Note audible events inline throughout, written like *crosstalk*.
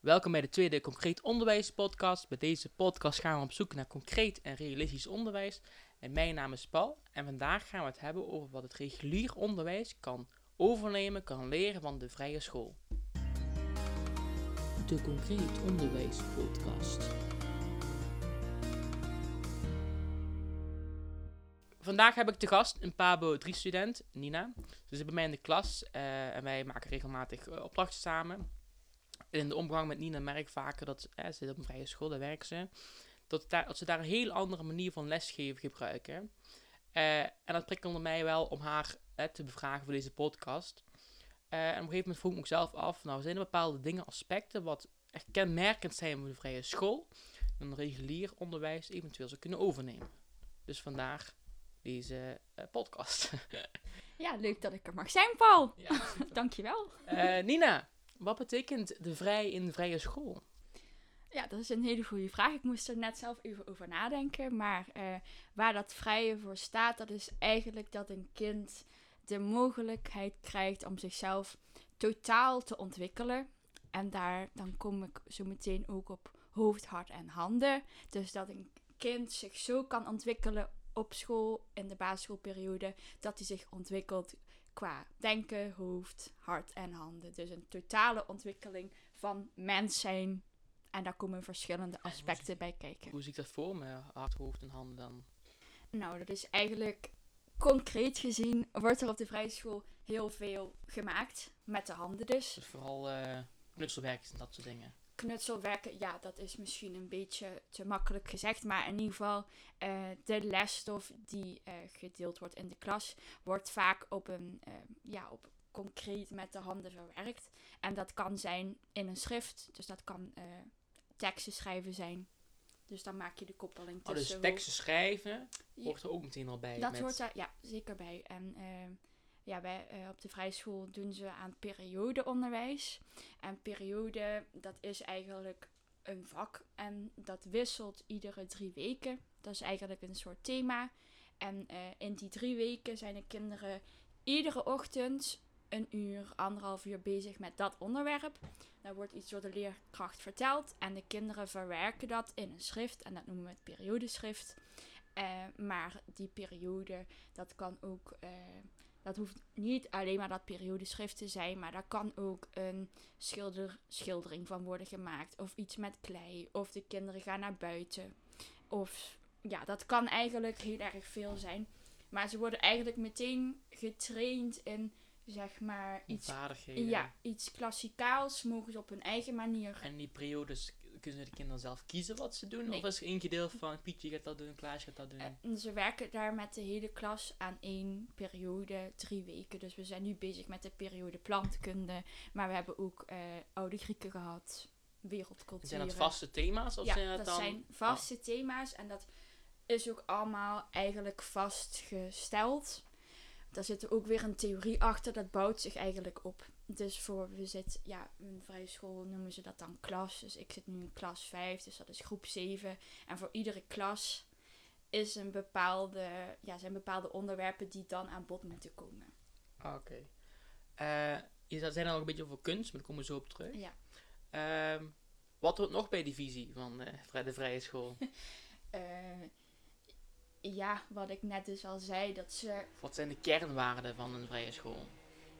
Welkom bij de tweede Concreet Onderwijs podcast. Bij deze podcast gaan we op zoek naar concreet en realistisch onderwijs. En mijn naam is Paul en vandaag gaan we het hebben over wat het regulier onderwijs kan overnemen, kan leren van de vrije school. De Concreet Onderwijs podcast. Vandaag heb ik te gast een Pabo 3 student, Nina. Ze zit bij mij in de klas eh, en wij maken regelmatig uh, opdrachten samen. In de omgang met Nina merk ik vaker dat eh, ze zit op een vrije school, daar werkt ze. Dat, daar, dat ze daar een heel andere manier van lesgeven gebruiken. Uh, en dat prikkelde mij wel om haar te bevragen voor deze podcast. en op een gegeven moment vroeg ik mezelf af, nou zijn er bepaalde dingen, aspecten, wat echt kenmerkend zijn voor de vrije school, een regulier onderwijs eventueel zou kunnen overnemen. Dus vandaag deze uh, podcast. *laughs* ja, leuk dat ik er mag zijn, Paul. Ja, *laughs* Dankjewel. Nina, wat betekent de vrij in de vrije school? Ja, dat is een hele goede vraag. Ik moest er net zelf even over nadenken. Maar uh, waar dat vrije voor staat, dat is eigenlijk dat een kind de mogelijkheid krijgt om zichzelf totaal te ontwikkelen. En daar dan kom ik zo meteen ook op hoofd, hart en handen. Dus dat een kind zich zo kan ontwikkelen op school in de basisschoolperiode dat hij zich ontwikkelt qua denken, hoofd, hart en handen. Dus een totale ontwikkeling van mens zijn. En daar komen verschillende aspecten bij kijken. Hoe zie ik dat voor me, hart, hoofd en handen dan? Nou, dat is eigenlijk concreet gezien wordt er op de vrije school heel veel gemaakt. Met de handen dus. Dus vooral uh, knutselwerk en dat soort dingen knutselwerken, ja, dat is misschien een beetje te makkelijk gezegd. Maar in ieder geval, uh, de lesstof die uh, gedeeld wordt in de klas, wordt vaak op een, uh, ja, op concreet met de handen verwerkt. En dat kan zijn in een schrift, dus dat kan teksten schrijven zijn. Dus dan maak je de koppeling tussen. Oh, dus teksten schrijven hoort er ook meteen al bij. Dat met... hoort er, ja, zeker bij. En ja, bij, uh, op de vrije school doen ze aan periodeonderwijs. En periode, dat is eigenlijk een vak en dat wisselt iedere drie weken. Dat is eigenlijk een soort thema. En uh, in die drie weken zijn de kinderen iedere ochtend een uur, anderhalf uur bezig met dat onderwerp. Daar wordt iets door de leerkracht verteld en de kinderen verwerken dat in een schrift en dat noemen we het periodeschrift. Uh, maar die periode, dat kan ook dat hoeft niet alleen maar dat periodeschrift te zijn, maar daar kan ook een schilder, schildering van worden gemaakt. Of iets met klei. Of de kinderen gaan naar buiten. Of ja, dat kan eigenlijk heel erg veel zijn. Maar ze worden eigenlijk meteen getraind in zeg maar iets, ja, iets klassikaals. Mogen ze op hun eigen manier. En die periodes kunnen de kinderen zelf kiezen wat ze doen? Of is er één gedeelte van Pietje gaat dat doen, Klaasje gaat dat doen? En ze werken daar met de hele klas aan één periode, drie weken. Dus we zijn nu bezig met de periode plantkunde. Maar we hebben ook uh, oude Grieken gehad, wereldcultuur. Zijn dat vaste thema's? Of ja, zijn dat, zijn vaste oh. thema's. En dat is ook allemaal eigenlijk vastgesteld. Daar zit ook weer een theorie achter, dat bouwt zich eigenlijk op. Dus voor, we zitten, ja, een vrije school noemen ze dat dan klas. Dus ik zit nu in klas 5, dus dat is groep 7. En voor iedere klas is een bepaalde, ja, zijn bepaalde onderwerpen die dan aan bod moeten komen. Ah, oké. Okay. Uh, je zei dan ook een beetje over kunst, maar daar komen we zo op terug. Ja. Uh, wat wordt nog bij die visie van uh, de vrije school? uh, *laughs* ja, wat ik net dus al zei, dat ze... Wat zijn de kernwaarden van een vrije school?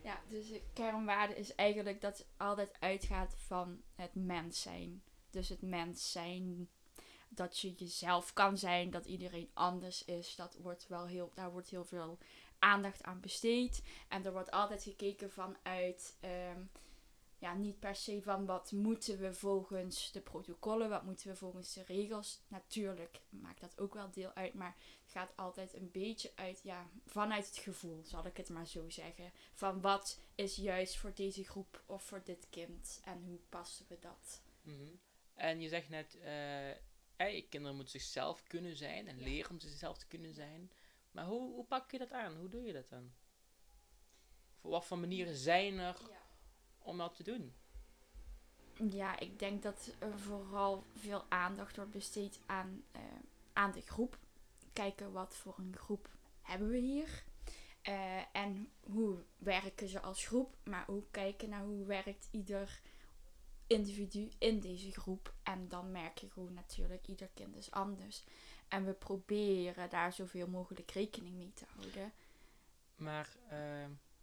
Ja, dus de kernwaarde is eigenlijk dat het altijd uitgaat van het mens zijn. Dus het mens zijn, dat je jezelf kan zijn, dat iedereen anders is. Dat wordt wel heel, daar wordt heel veel aandacht aan besteed. En er wordt altijd gekeken vanuit... Um, ja, niet per se van wat moeten we volgens de protocollen, wat moeten we volgens de regels. Natuurlijk maakt dat ook wel deel uit, maar het gaat altijd een beetje uit, ja, vanuit het gevoel, zal ik het maar zo zeggen. Van wat is juist voor deze groep of voor dit kind en hoe passen we dat. Mm En je zegt net, uh, kinderen moeten zichzelf kunnen zijn en leren om zichzelf te kunnen zijn. Maar hoe, hoe pak je dat aan? Hoe doe je dat dan? Voor wat voor manieren zijn er? Ja om dat te doen? Ja, ik denk dat er vooral veel aandacht wordt besteed aan, uh, aan de groep. Kijken wat voor een groep hebben we hier. Uh, en hoe werken ze als groep. Maar ook kijken naar hoe werkt ieder individu in deze groep. En dan merk je gewoon natuurlijk, ieder kind is anders. En we proberen daar zoveel mogelijk rekening mee te houden. Maar eh,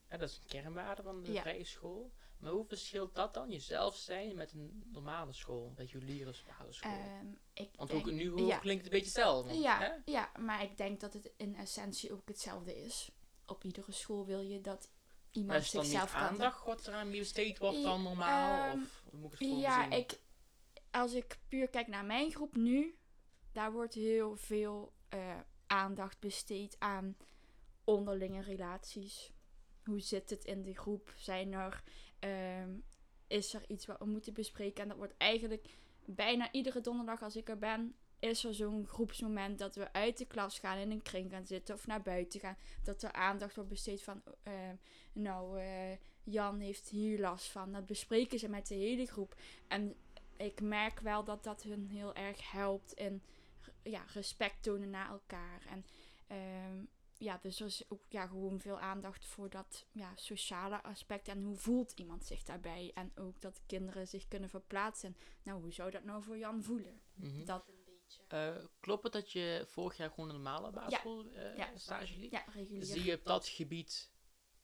ja, dat is een kernwaarde van de Ja. vrije school. Maar hoe verschilt dat dan, jezelf zijn, met een normale school? Een reguliere basisschool? Ehm, ik Want denk- ook nu hoor, ja. klinkt het een beetje hetzelfde. Ja, Hè? ja, maar ik denk dat het in essentie ook hetzelfde is. Op iedere school wil je dat iemand zichzelf kan... aandacht wat eraan besteed wordt dan normaal? ehm, of hoe moet ik het Ja, zien? ik, als ik puur kijk naar mijn groep nu, daar wordt heel veel eh, aandacht besteed aan onderlinge relaties. Hoe zit het in de groep? Zijn er, ehm, is er iets wat we moeten bespreken? En dat wordt eigenlijk bijna iedere donderdag als ik er ben, is er zo'n groepsmoment dat we uit de klas gaan in een kring gaan zitten of naar buiten gaan. Dat er aandacht wordt besteed van, eh, nou, eh, Jan heeft hier last van. Dat bespreken ze met de hele groep. En ik merk wel dat dat hun heel erg helpt in ja, respect tonen naar elkaar. En ehm, ja, dus er is ook ja, gewoon veel aandacht voor dat ja, sociale aspect. En hoe voelt iemand zich daarbij? En ook dat kinderen zich kunnen verplaatsen. Nou, hoe zou dat nou voor Jan voelen? Mhm. Dat een beetje. Eh, klopt het dat je vorig jaar gewoon een normale basisschool eh, Ja. stage liep? Ja, regulier. Zie je op dat gebied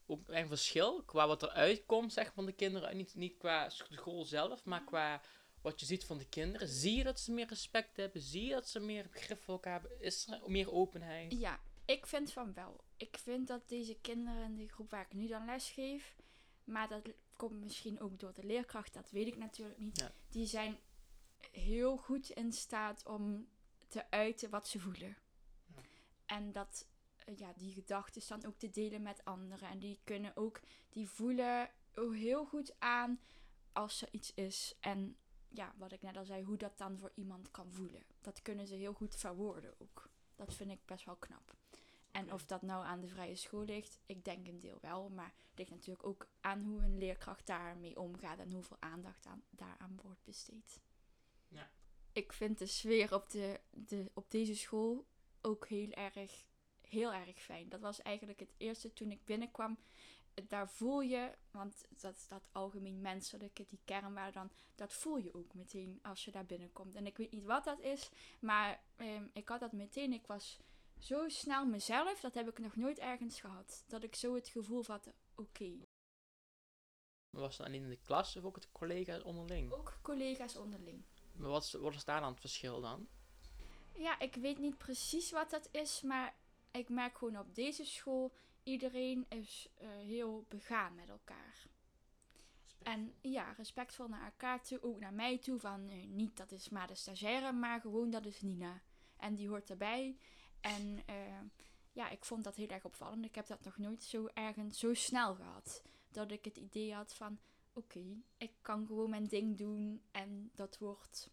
ook een verschil qua wat eruit komt zeg, van de kinderen? Niet, niet qua school zelf, maar qua wat je ziet van de kinderen. Zie je dat ze meer respect hebben? Zie je dat ze meer begrip voor elkaar hebben? Is er meer openheid? Ja, ik vind van wel. Ik vind dat deze kinderen in de groep waar ik nu dan les geef, maar dat komt misschien ook door de leerkracht, dat weet ik natuurlijk niet. Ja. Die zijn heel goed in staat om te uiten wat ze voelen. Ja. En dat, eh, ja, die gedachten dan ook te delen met anderen. En die kunnen ook, die voelen ook heel goed aan als er iets is. En ja, wat ik net al zei, hoe dat dan voor iemand kan voelen. Dat kunnen ze heel goed verwoorden ook. Dat vind ik best wel knap. En of dat nou aan de vrije school ligt, ik denk een deel wel. Maar het ligt natuurlijk ook aan hoe een leerkracht daarmee omgaat en hoeveel aandacht aan, daaraan wordt besteed. Ja. Ik vind de sfeer op, de, de, op deze school ook heel erg, heel erg fijn. Dat was eigenlijk het eerste toen ik binnenkwam. Daar voel je, want dat is dat algemeen menselijke, die kernwaarde dan, dat voel je ook meteen als je daar binnenkomt. En ik weet niet wat dat is, maar ehm, ik had dat meteen. Ik was zo snel mezelf, dat heb ik nog nooit ergens gehad. Dat ik zo het gevoel had, oké. Was het alleen in de klas of ook het collega's onderling? Ook collega's onderling. Maar wat is, wat is daar dan het verschil dan? Ja, ik weet niet precies wat dat is, maar ik merk gewoon op deze school, iedereen is eh, heel begaan met elkaar. En ja, respectvol naar elkaar toe, ook naar mij toe. Van eh, niet dat is maar de stagiaire, maar gewoon dat is Nina. En die hoort erbij. En eh, ja, ik vond dat heel erg opvallend. Ik heb dat nog nooit zo ergens zo snel gehad. Dat ik het idee had van, oké, ik kan gewoon mijn ding doen. En dat wordt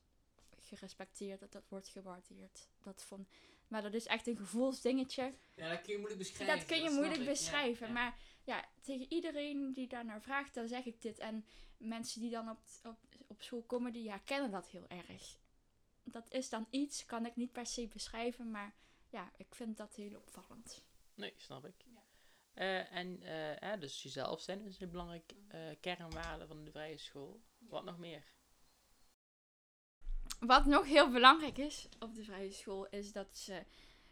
gerespecteerd, dat dat wordt gewaardeerd. Dat vond, maar dat is echt een gevoelsdingetje. Ja, dat kun je moeilijk beschrijven. Dat kun je moeilijk beschrijven. Maar ja, tegen iedereen die daar naar vraagt, dan zeg ik dit. En mensen die dan op, op, op school komen, die herkennen dat heel erg. Dat is dan iets, kan ik niet per se beschrijven, maar ja, ik vind dat heel opvallend. Nee, snap ik. Eh, en eh, eh, dus jezelf zijn is een belangrijk eh, kernwaarde van de vrije school. Wat nog meer? Wat nog heel belangrijk is op de vrije school, is dat ze,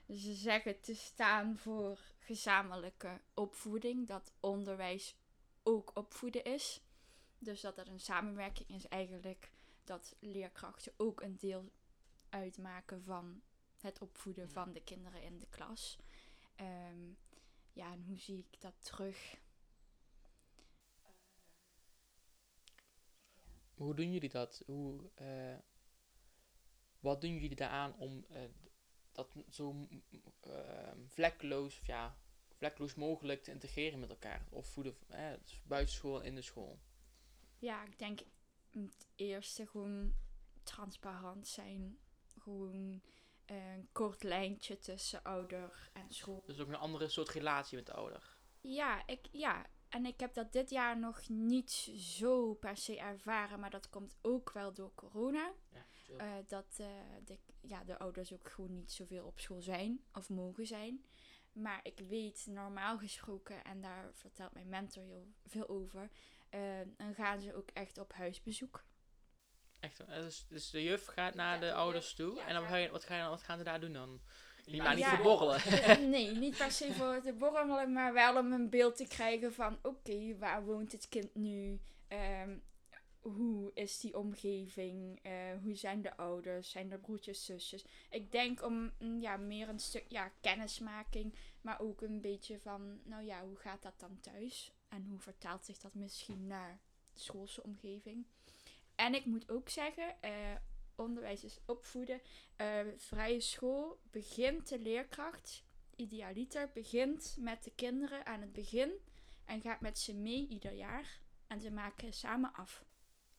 ze zeggen te staan voor gezamenlijke opvoeding. Dat onderwijs ook opvoeden is. Dus dat dat een samenwerking is eigenlijk dat leerkrachten ook een deel uitmaken van het opvoeden Ja. van de kinderen in de klas. Ehm, ja, en hoe zie ik dat terug? Hoe doen jullie dat? Hoe, eh, wat doen jullie daaraan om eh, dat zo mm, eh, vlekkeloos, of ja, vlekkeloos mogelijk te integreren met elkaar? Of voeden, eh, dus buiten school en in de school? Ja, ik denk het eerste gewoon transparant zijn. Gewoon een kort lijntje tussen ouder en school. Dus ook een andere soort relatie met de ouder. Ja, ik, ja, en ik heb dat dit jaar nog niet zo per se ervaren, maar dat komt ook wel door corona. Ja. Eh, dat eh, de, ja, de ouders ook gewoon niet zoveel op school zijn of mogen zijn. Maar ik weet normaal gesproken, en daar vertelt mijn mentor heel veel over, eh, dan gaan ze ook echt op huisbezoek. Echt, eh, dus, dus de juf gaat naar Ja, de de ouders toe. ja, en dan gaat- ga je, wat, ga je, dan- wat gaan ze daar doen dan? Niet, Ja, maar niet ja. voor borrelen. *laughs* *laughs* nee, niet per se voor te borrelen, maar wel om een beeld te krijgen van oké, waar woont het kind nu? Ehm, hoe is die omgeving? Eh, hoe zijn de ouders? Zijn er broertjes, zusjes? Ik denk om mm, ja, meer een stuk ja, kennismaking, maar ook een beetje van, nou ja, hoe gaat dat dan thuis? En hoe vertaalt zich dat misschien naar de schoolse omgeving? En ik moet ook zeggen, eh, onderwijs is opvoeden. Eh, vrije school begint de leerkracht, idealiter, begint met de kinderen aan het begin en gaat met ze mee ieder jaar. En ze maken samen af.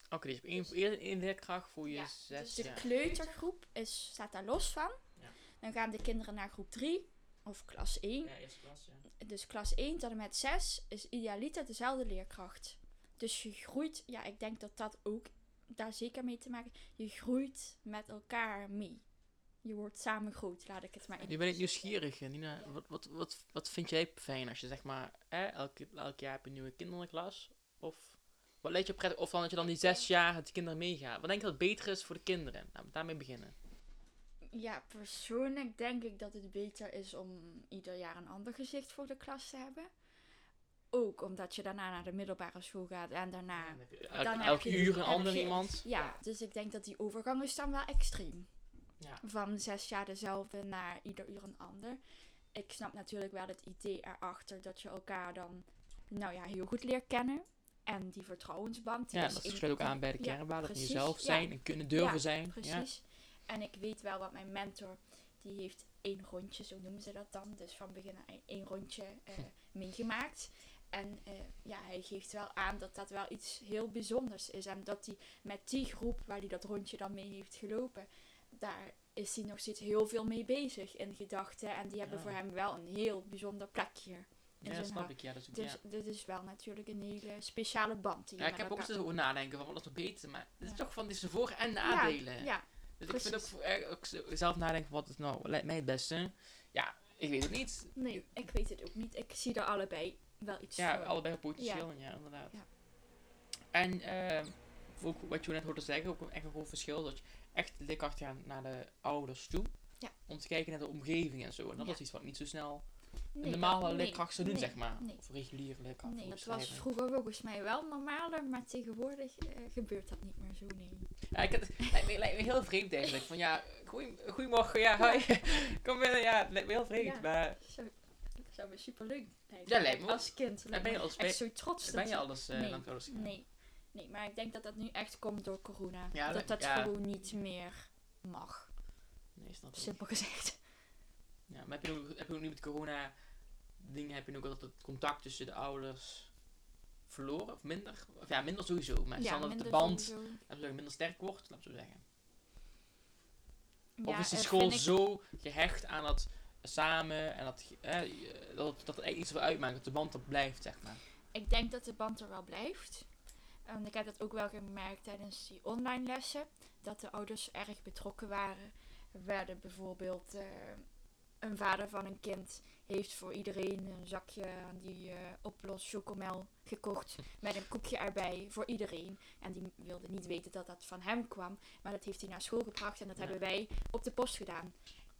Oké, dus één, eerst één leerkracht voor je Ja, zes dus de kleutergroep is, staat daar los van. Ja. Dan gaan de kinderen naar groep 3 of klas 1. Ja, klas, ja. Dus klas 1 tot en met 6 is idealiter dezelfde leerkracht. Dus je groeit, ja, ik denk dat dat ook daar zeker mee te maken Je groeit met elkaar mee. Je wordt samen groot, laat ik het maar in. Nu ben ik nieuwsgierig, eh, Nina. Wat, wat, wat, wat vind jij fijn als je zeg maar, hè, elk, elk jaar heb je een nieuwe kind in de klas? Of wat leed je prettig? Of dan dat je dan die zes jaar die kinderen meegaat. Wat denk je dat beter is voor de kinderen? Laten we daarmee beginnen. Ja, persoonlijk denk ik dat het beter is om ieder jaar een ander gezicht voor de klas te hebben. Ook omdat je daarna naar de middelbare school gaat en daarna Elk, Dan heb elk je- uur een heb ander iemand. Ja, dus ik denk dat die overgang is dan wel extreem. Ja. Van zes jaar dezelfde naar ieder uur een ander. Ik snap natuurlijk wel het idee erachter dat je elkaar dan, nou ja, heel goed leert kennen. En die vertrouwensband. die Ja, dat sluit ook aan bij de ja, kernwaarden van precies, jezelf ja. zijn en kunnen durven Ja, zijn. Ja. Precies. En ik weet wel wat mijn mentor, die heeft één rondje, zo noemen ze dat dan. Dus van begin aan één rondje eh, meegemaakt. En eh, ja, hij geeft wel aan dat dat wel iets heel bijzonders is. En dat hij met die groep waar hij dat rondje dan mee heeft gelopen, daar is hij nog steeds heel veel mee bezig in gedachten. En die hebben voor hem wel een heel bijzonder plekje. Ja, zijn snap ik. Ja, dat is ook, Dus ja. dit is wel natuurlijk een hele speciale band. Die Ja, ik heb ook over nadenken van wat is beter, maar het is toch van dit is de voor- en nadelen. ja, dus ik vind ook, eh, ook zo- zelf nadenken wat is nou lijkt mij het beste. Ja, ik weet het niet. nee, ik weet het ook niet. Ik zie er allebei wel iets Ja, allebei potentieel, ja, inderdaad. Ja. En ehm, ook wat je net hoorde zeggen, ook echt een groot verschil, dat je echt de leerkracht gaat naar de ouders toe. Ja. Om te kijken naar de omgeving en zo. En dat is iets wat niet zo snel Nee, een normale dat- leerkracht zou doen, nee, zeg maar. Nee, Of reguliere leerkracht. nee dat was vroeger volgens mij wel normaler, maar tegenwoordig eh, gebeurt dat niet meer zo, nee. Ja, ik, het lijkt, me, lijkt me heel vreemd eigenlijk. Van ja, goeie, goeiemorgen, ja. *laughs* Kom binnen, ja, het lijkt me heel vreemd. Ja. Maar Zo, zou me super leuk Ja, lijkt me. Als kind. lijkt ben je alles echt zo trots ben dat je alles eh Nee, ouders. Nee, nee, maar ik denk dat dat nu echt komt door corona. Ja, dat dat- dat ja. gewoon niet meer mag, Nee, snap ik. simpel gezegd. Ja, maar heb je, ook, heb je ook nu met corona dingen, heb je ook altijd het contact tussen de ouders verloren? Of minder? Of ja, minder sowieso. Maar dat de band zeggen, minder sterk wordt, laten we zo zeggen. Ja, of is eh, school vind ik- zo gehecht aan dat samen en dat, eh, dat, dat niet zoveel uitmaakt, dat de band er blijft, zeg maar. Ik denk dat de band er wel blijft. En ik heb dat ook wel gemerkt tijdens die online lessen. Dat de ouders erg betrokken waren. Er werden bijvoorbeeld eh, een vader van een kind heeft voor iedereen een zakje aan die eh oplos chocomel gekocht. Met een koekje erbij voor iedereen. En die wilde niet weten dat dat van hem kwam. Maar dat heeft hij naar school gebracht. En dat Ja. hebben wij op de post gedaan.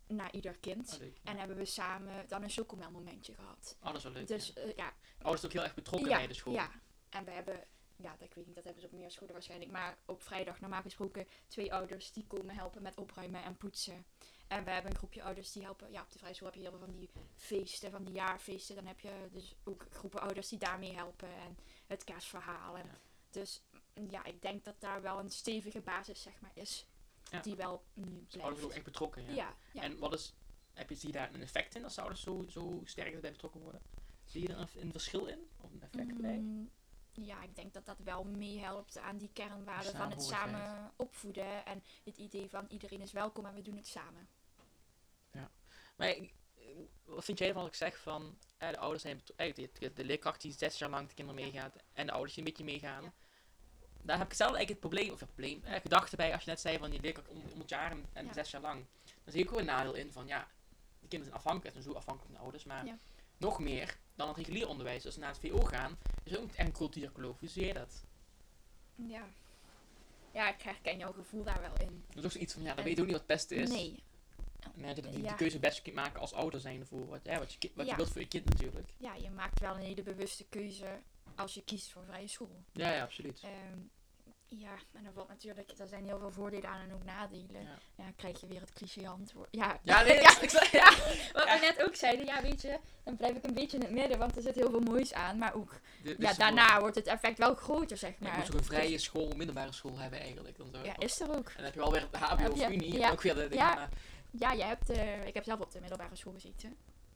Naar ieder kind. Oh, leuk. En hebben we samen dan een chocomel momentje gehad. Oh, dat is wel leuk. Dus ja. ja, Ouders ook heel erg betrokken bij de school. Ja, en we hebben, ja, dat ik weet niet, dat hebben ze op meer scholen waarschijnlijk, maar op vrijdag normaal gesproken twee ouders die komen helpen met opruimen en poetsen. En we hebben een groepje ouders die helpen, ja, op de vrije school heb je heel veel van die feesten, van die jaarfeesten. Dan heb je dus ook groepen ouders die daarmee helpen en het kerstverhaal. En Ja. Dus ja, ik denk dat daar wel een stevige basis, zeg maar, is. Ja. Die wel nu Dus ouders ook echt betrokken, ja. Ja, ja. En wat is, heb je, zie je daar een effect in als de ouders zo, zo sterk erbij betrokken worden? Zie je er een, een verschil in? Of een effect bij? Mm, Ja, ik denk dat dat wel meehelpt aan die kernwaarden van het samen opvoeden. En het idee van iedereen is welkom en we doen het samen. Maar ik- wat vind jij ervan als ik zeg van eh, de ouders zijn betro- eigenlijk de, de leerkracht die zes jaar lang de kinderen Ja. meegaat en de ouders die een beetje meegaan. Daar heb ik zelf eigenlijk het probleem, of het probleem, eh, gedachte bij als je net zei van die leerkracht om, om het jaar en, en Ja. zes jaar lang. Dan zie ik ook een nadeel in van ja, de kinderen zijn afhankelijk en zo afhankelijk van de ouders, maar Ja. nog meer dan het regulier onderwijs. Als ze naar het VO gaan, is ook echt een cultuurkloof. Hoe zie jij dat? Ja. ja, ik herken jouw gevoel daar wel in. Dat is ook zoiets van, ja, dan weet je ook niet wat het beste is. Nee. En dat je die, die Ja. keuze best kunt maken als ouder zijn voor wat, ja, wat, je, wat je wilt voor je kind natuurlijk. Ja, je maakt wel een hele bewuste keuze als je kiest voor vrije school. Ja, ja, absoluut. Ehm, ja, en er valt natuurlijk, er zijn heel veel voordelen aan en ook nadelen. Ja. Ja, dan krijg je weer het cliché antwoord. Ja, Ja, *laughs* nee, ja, ik zeg- *laughs* ja, wat we net ook zeiden, ja, weet je, dan blijf ik een beetje in het midden, want er zit heel veel moois aan. Maar ook, ja, daarna wordt het effect wel groter, zeg Ja, je maar. moet ook een vrije school, middelbare school hebben eigenlijk. Dan zo. Ja, is er ook. En dan heb je wel weer het HBO of Unie. ja. Ook weer de dingen. Ja. maar- Ja, je hebt, eh, ik heb zelf op de middelbare school gezeten.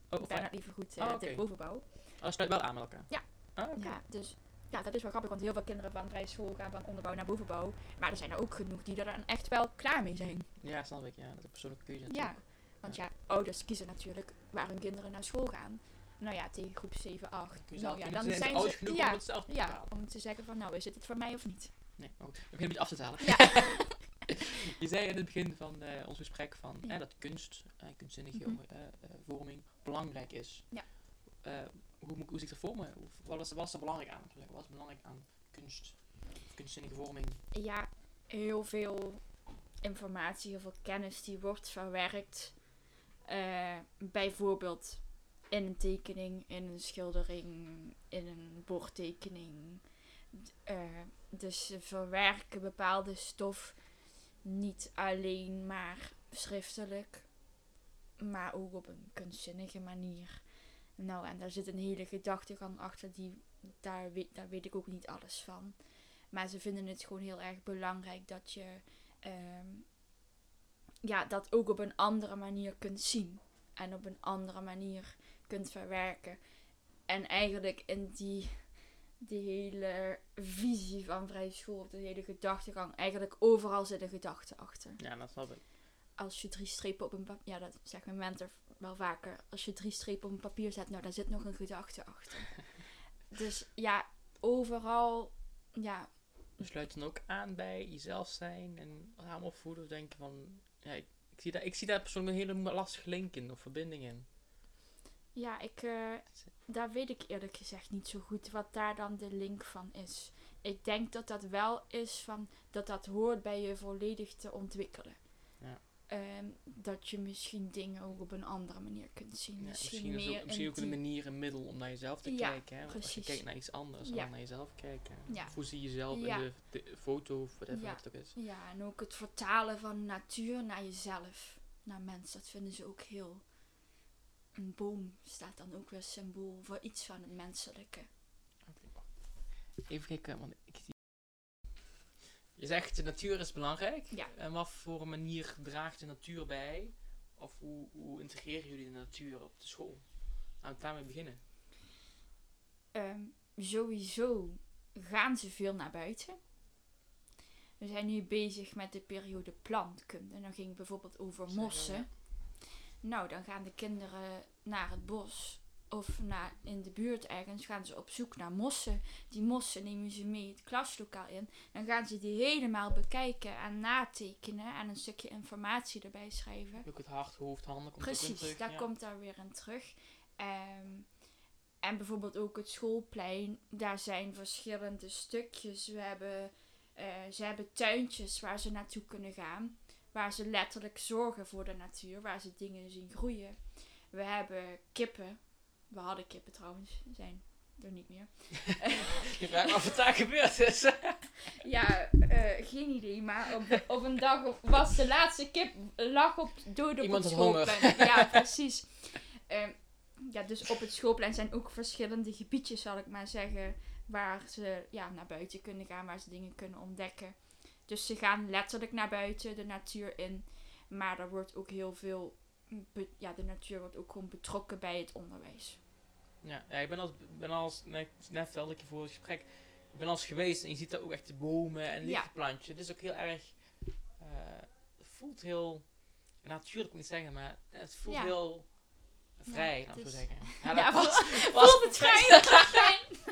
Oh, Ik fijn. ben liever goed eh Oh, de bovenbouw. Oh, dat sluit wel aan met elkaar. Ja. Ah. Ja, dus ja, dat is wel grappig, want heel veel kinderen van vrije school gaan van onderbouw naar bovenbouw. Maar er zijn er ook genoeg die er dan echt wel klaar mee zijn. Ja, snap ik. Ja, dat is een persoonlijke keuze Ja, want ja, ouders kiezen natuurlijk waar hun kinderen naar school gaan. Nou ja, tegen groep 7, 8. Kun je Nou ja, dan zijn ze... genoeg Ja, om het zelf te ja, bepalen. om te zeggen van nou, is het het voor mij of niet? Nee, goed. Ik begin een beetje af te halen. Ja. *laughs* je zei in het begin van eh, ons gesprek van, Ja. eh, dat kunst, eh, kunstzinnige Mhm. eh, eh, vorming belangrijk is. Ja. Hoe, moet- hoe zie ik dat voor? Hoe- Wat is, wat er belangrijk aan? Wat is belangrijk aan kunst? Kunstzinnige vorming? Ja, heel veel informatie, heel veel kennis die wordt verwerkt. Eh, bijvoorbeeld in een tekening, in een schildering, in een bordtekening. Eh, dus ze verwerken bepaalde stof niet alleen maar schriftelijk, maar ook op een kunstzinnige manier. Nou, en daar zit een hele gedachtegang achter, die, daar, weet, daar weet ik ook niet alles van. Maar ze vinden het gewoon heel erg belangrijk dat je ehm, ja, dat ook op een andere manier kunt zien. En op een andere manier kunt verwerken. En eigenlijk in die, die hele visie van vrije school, de hele gedachtegang, eigenlijk overal zit een gedachte achter. Ja, dat snap ik. Als je drie strepen op een papier, ja dat zegt mijn mentor wel vaker. Als je drie strepen op een papier zet, nou daar zit nog een gedachte achter. *laughs* dus ja, overal, ja, sluit dan ook aan bij jezelf zijn en raam opvoeden. Of denken van, ja, ik, ik, zie daar, ik zie daar persoonlijk een hele lastige link in of verbinding in. Ja, ik, eh, daar weet ik eerlijk gezegd niet zo goed wat daar dan de link van is. Ik denk dat dat wel is van dat dat hoort bij je volledig te ontwikkelen. Ehm, dat je misschien dingen ook op een andere manier kunt zien. Ja, misschien, misschien is meer ook, misschien ook een manier, een middel om naar jezelf te Ja, kijken. Hè? Als je kijkt naar iets anders, dan naar jezelf kijken. Of hoe zie je jezelf in de, de foto of whatever Ja. het ook is. Ja, en ook het vertalen van natuur naar jezelf, naar mens. Dat vinden ze ook heel. Een boom staat dan ook weer symbool voor iets van het menselijke. Even kijken, want ik zie... Je zegt de natuur is belangrijk. Ja. En wat voor een manier draagt de natuur bij? Of hoe, hoe integreren jullie de natuur op de school? Laten we daarmee beginnen. Ehm, sowieso gaan ze veel naar buiten. We zijn nu bezig met de periode plantkunde. Dan ging het bijvoorbeeld over mossen. Nou, dan gaan de kinderen naar het bos of naar, in de buurt ergens gaan ze op zoek naar mossen. Die mossen nemen ze mee het klaslokaal in. Dan gaan ze die helemaal bekijken en natekenen en een stukje informatie erbij schrijven. Ook het hart, hoofd, handen komt Precies, terug. daar ja. komt daar weer in terug. Ehm, en bijvoorbeeld ook het schoolplein, daar zijn verschillende stukjes. We hebben, eh, ze hebben tuintjes waar ze naartoe kunnen gaan. Waar ze letterlijk zorgen voor de natuur, waar ze dingen zien groeien. We hebben kippen. We hadden kippen trouwens, zijn er niet meer. *laughs* Je vraagt me af wat daar gebeurd is. *laughs* Ja, eh, geen idee, maar op, op een dag op- was de laatste kip lag op dood op Iemand het honger. schoolplein. Ja, *laughs* precies. Ehm, ja, dus op het schoolplein zijn ook verschillende gebiedjes, zal ik maar zeggen, waar ze ja, naar buiten kunnen gaan, waar ze dingen kunnen ontdekken. Dus ze gaan letterlijk naar buiten, de natuur in. Maar er wordt ook heel veel, ja, de natuur wordt ook gewoon betrokken bij het onderwijs. Ja, ja ik ben als, ben als net, net vertelde ik je voor het gesprek, ik ben als geweest en je ziet daar ook echt de bomen en Ja. lichtplantjes. Het is ook heel erg, eh, het voelt heel, natuurlijk moet ik niet zeggen, maar het voelt Ja. heel vrij, Ja, het zo is- zeggen. *laughs* Ja, dat voelt- *laughs* was- Voelt het fijn?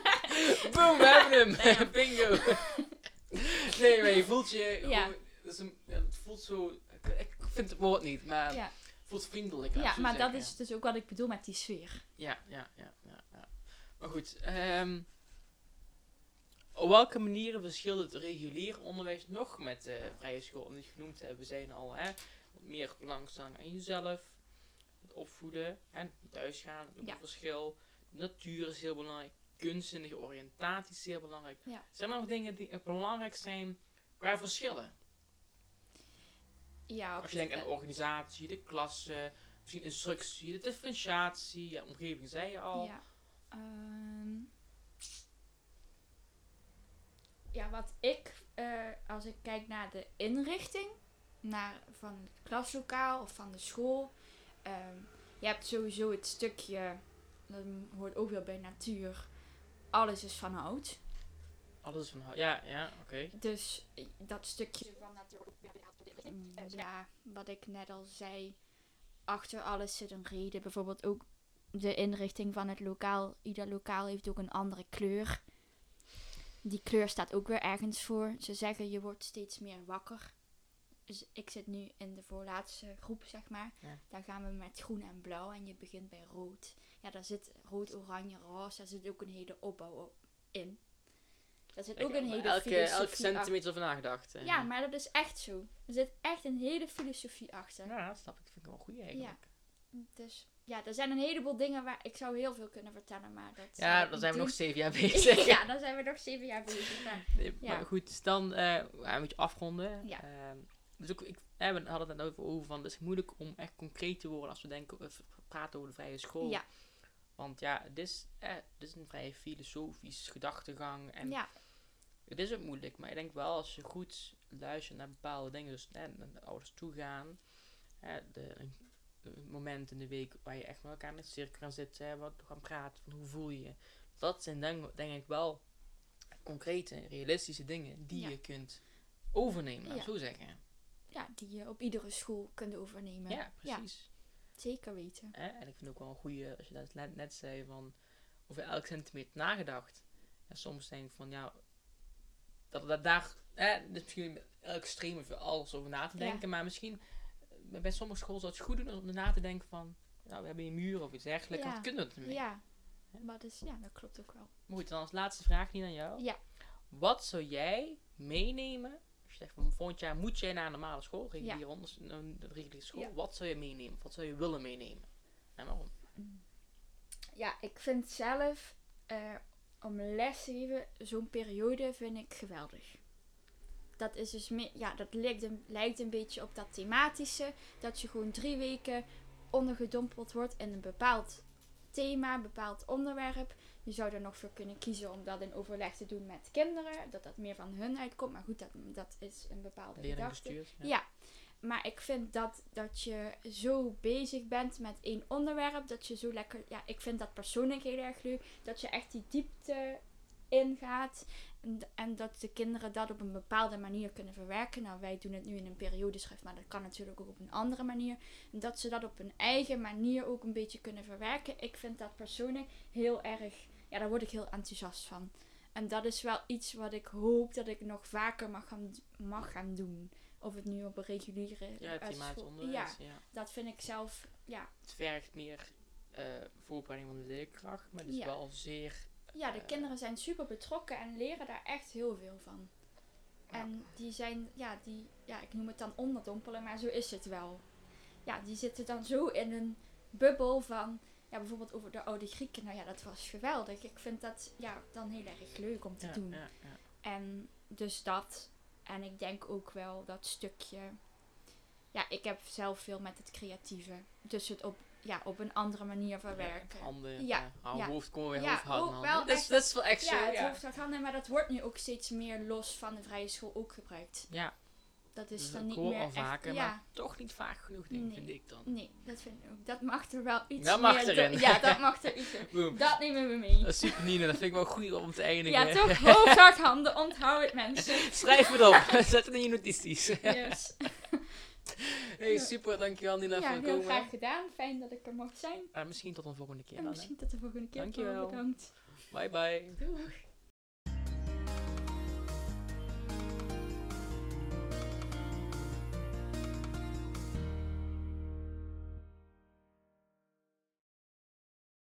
*laughs* Boom, we hebben hem! Ja. Bingo! nee, maar je voelt je Ja. is een, ja, het voelt zo, ik, vind het woord niet, maar Ja. het voelt vriendelijk. Ja, maar dat is dus ook wat ik bedoel met die sfeer. Ja, ja, ja, ja. ja. Maar goed, ehm, Op welke manieren verschilt het regulier onderwijs nog met de vrije school? Omdat je genoemd hebt, we zijn al hè, wat meer belangstelling aan jezelf, het opvoeden en thuisgaan, ook Ja. een verschil. De natuur is heel belangrijk, kunstzinnige oriëntatie is heel belangrijk. Ja. Zijn er nog dingen die belangrijk zijn qua verschillen? Ja, Als je denkt aan de organisatie, de klasse, misschien instructie, de differentiatie, ja, omgeving zei je al. Ja. Ehm, ja, wat ik, eh, als ik kijk naar de inrichting naar, van het klaslokaal of van de school. ehm, je hebt sowieso het stukje, dat hoort ook wel bij natuur, alles is van hout. Alles van, ja, ja, oké. Dus eh, dat stukje van natuur. Ja, wat ik net al zei. Achter alles zit een reden. Bijvoorbeeld ook de inrichting van het lokaal. Ieder lokaal heeft ook een andere kleur. Die kleur staat ook weer ergens voor. Ze zeggen je wordt steeds meer wakker. Dus ik zit nu in de voorlaatste groep, zeg maar. Ja. Daar gaan we met groen en blauw en je begint bij rood. Ja, daar zit rood, oranje, roze. Daar zit ook een hele opbouw op in. Daar zit ook een hele elke, filosofie elke achter. centimeter over nagedacht. eh. Ja, maar dat is echt zo. Er zit echt een hele filosofie achter. Ja, dat snap ik. Dat vind ik wel goed eigenlijk. Dus ja, er zijn een heleboel dingen waar ik zou heel veel kunnen vertellen, maar dat. Ja, dan zijn we nog zeven jaar *laughs* bezig. ja, dan zijn we nog zeven jaar bezig. Maar, *laughs* Nee, Ja. Maar goed, dus dan ja, een beetje afronden. Ja. Ehm, dus ook, ik, eh, we hadden het net over, over van, het is moeilijk om echt concreet te worden als we denken, of praten over de vrije school. ja, Want ja, het is, eh, is een vrij filosofisch gedachtegang. En ja, het is ook moeilijk, maar ik denk wel als je goed luistert naar bepaalde dingen, dus eh, naar de ouders toe gaan, eh, de, een moment in de week waar je echt met elkaar in het cirkel kan zitten, hè, wat gaan praten, van hoe voel je je. Dat zijn denk, denk ik wel concrete, realistische dingen die Ja. je kunt overnemen, Ja. zo zeggen. ja, die je op iedere school kunt overnemen. Ja, precies. zeker weten. En ik vind ook wel een goede, als je dat net, net zei, van over elk centimeter nagedacht. En soms denk ik van, ja, dat dat daar, hè, is misschien elk extreem of alles over na te denken, maar misschien bij sommige scholen zou het goed doen om na te denken van, nou, we hebben een muur of iets dergelijks, Ja. wat kunnen we ermee? Ja, maar dus, ja, dat klopt ook wel. Goed, dan als laatste vraag niet aan jou. Ja. Wat zou jij meenemen, als je zegt van volgend jaar moet jij naar een normale school, reguliere, onders- een reguliere school, Ja. wat zou je meenemen? Wat zou je willen meenemen? En waarom? Ja, ik vind zelf eh, om les te geven, zo'n periode vind ik geweldig. Dat is dus meer, ja, dat lijkt een, lijkt een beetje op dat thematische. Dat je gewoon drie weken ondergedompeld wordt in een bepaald thema, een bepaald onderwerp. Je zou er nog voor kunnen kiezen om dat in overleg te doen met kinderen. Dat dat meer van hun uitkomt. Maar goed, dat, dat is een bepaalde gedachte. bestuurd? Ja. Maar ik vind dat, dat je zo bezig bent met één onderwerp. Dat je zo lekker. Ja, ik vind dat persoonlijk heel erg leuk. Dat je echt die diepte ingaat. En, dat de kinderen dat op een bepaalde manier kunnen verwerken. Nou, wij doen het nu in een periodeschrift, maar dat kan natuurlijk ook op een andere manier. En dat ze dat op hun eigen manier ook een beetje kunnen verwerken. Ik vind dat persoonlijk heel erg. Ja, daar word ik heel enthousiast van. En dat is wel iets wat ik hoop dat ik nog vaker mag gaan, mag gaan doen. Of het nu op een reguliere Ja, eh, onderwijs. Ja, Ja. dat vind ik zelf. Ja, Het vergt meer eh, voorbereiding van de leerkracht, maar het is Ja. wel zeer... ja de Eh. kinderen zijn super betrokken en leren daar echt heel veel van. Ja. En die zijn, ja, die, ja, ik noem het dan onderdompelen, maar zo is het wel. Ja, die zitten dan zo in een bubbel van, ja, bijvoorbeeld over de oude Grieken. Nou ja, dat was geweldig. Ik vind dat, ja, dan heel erg leuk om te Ja, doen. ja, ja. En dus dat. En ik denk ook wel dat stukje. Ja, ik heb zelf veel met het creatieve. Dus het op, ja, op een andere manier verwerken. Handen, Ja, ja. Hou ja. hoofd, kom weer Ja, hoofd, handen. wel Dat is, echt- dat is wel echt zo, ja, het ja. hoofd handen, maar dat wordt nu ook steeds meer los van de vrije school ook gebruikt. Ja, Dat is dus dan ik niet hoor meer al echt- vaker, ja, maar toch niet vaak genoeg, denk, Nee. vind ik dan. nee, dat vind ik ook. Dat mag er wel iets Dat mag meer erin. Ja, *laughs* dat mag er iets in. Dat nemen we mee. Dat is super Nina, dat vind ik wel goed om te eindigen. Ja, toch? *laughs* Hoofd, hart, handen. Onthoud het, mensen. Schrijf het op, *laughs* zet het in je notities. Yes. Hey, super, dankjewel Nina Ja, voor het heel komen. graag gedaan. Fijn dat ik er mocht zijn. Ah, misschien tot een volgende keer En dan. hè. misschien tot de volgende keer. Dankjewel. Bedankt. Bye bye. Doeg.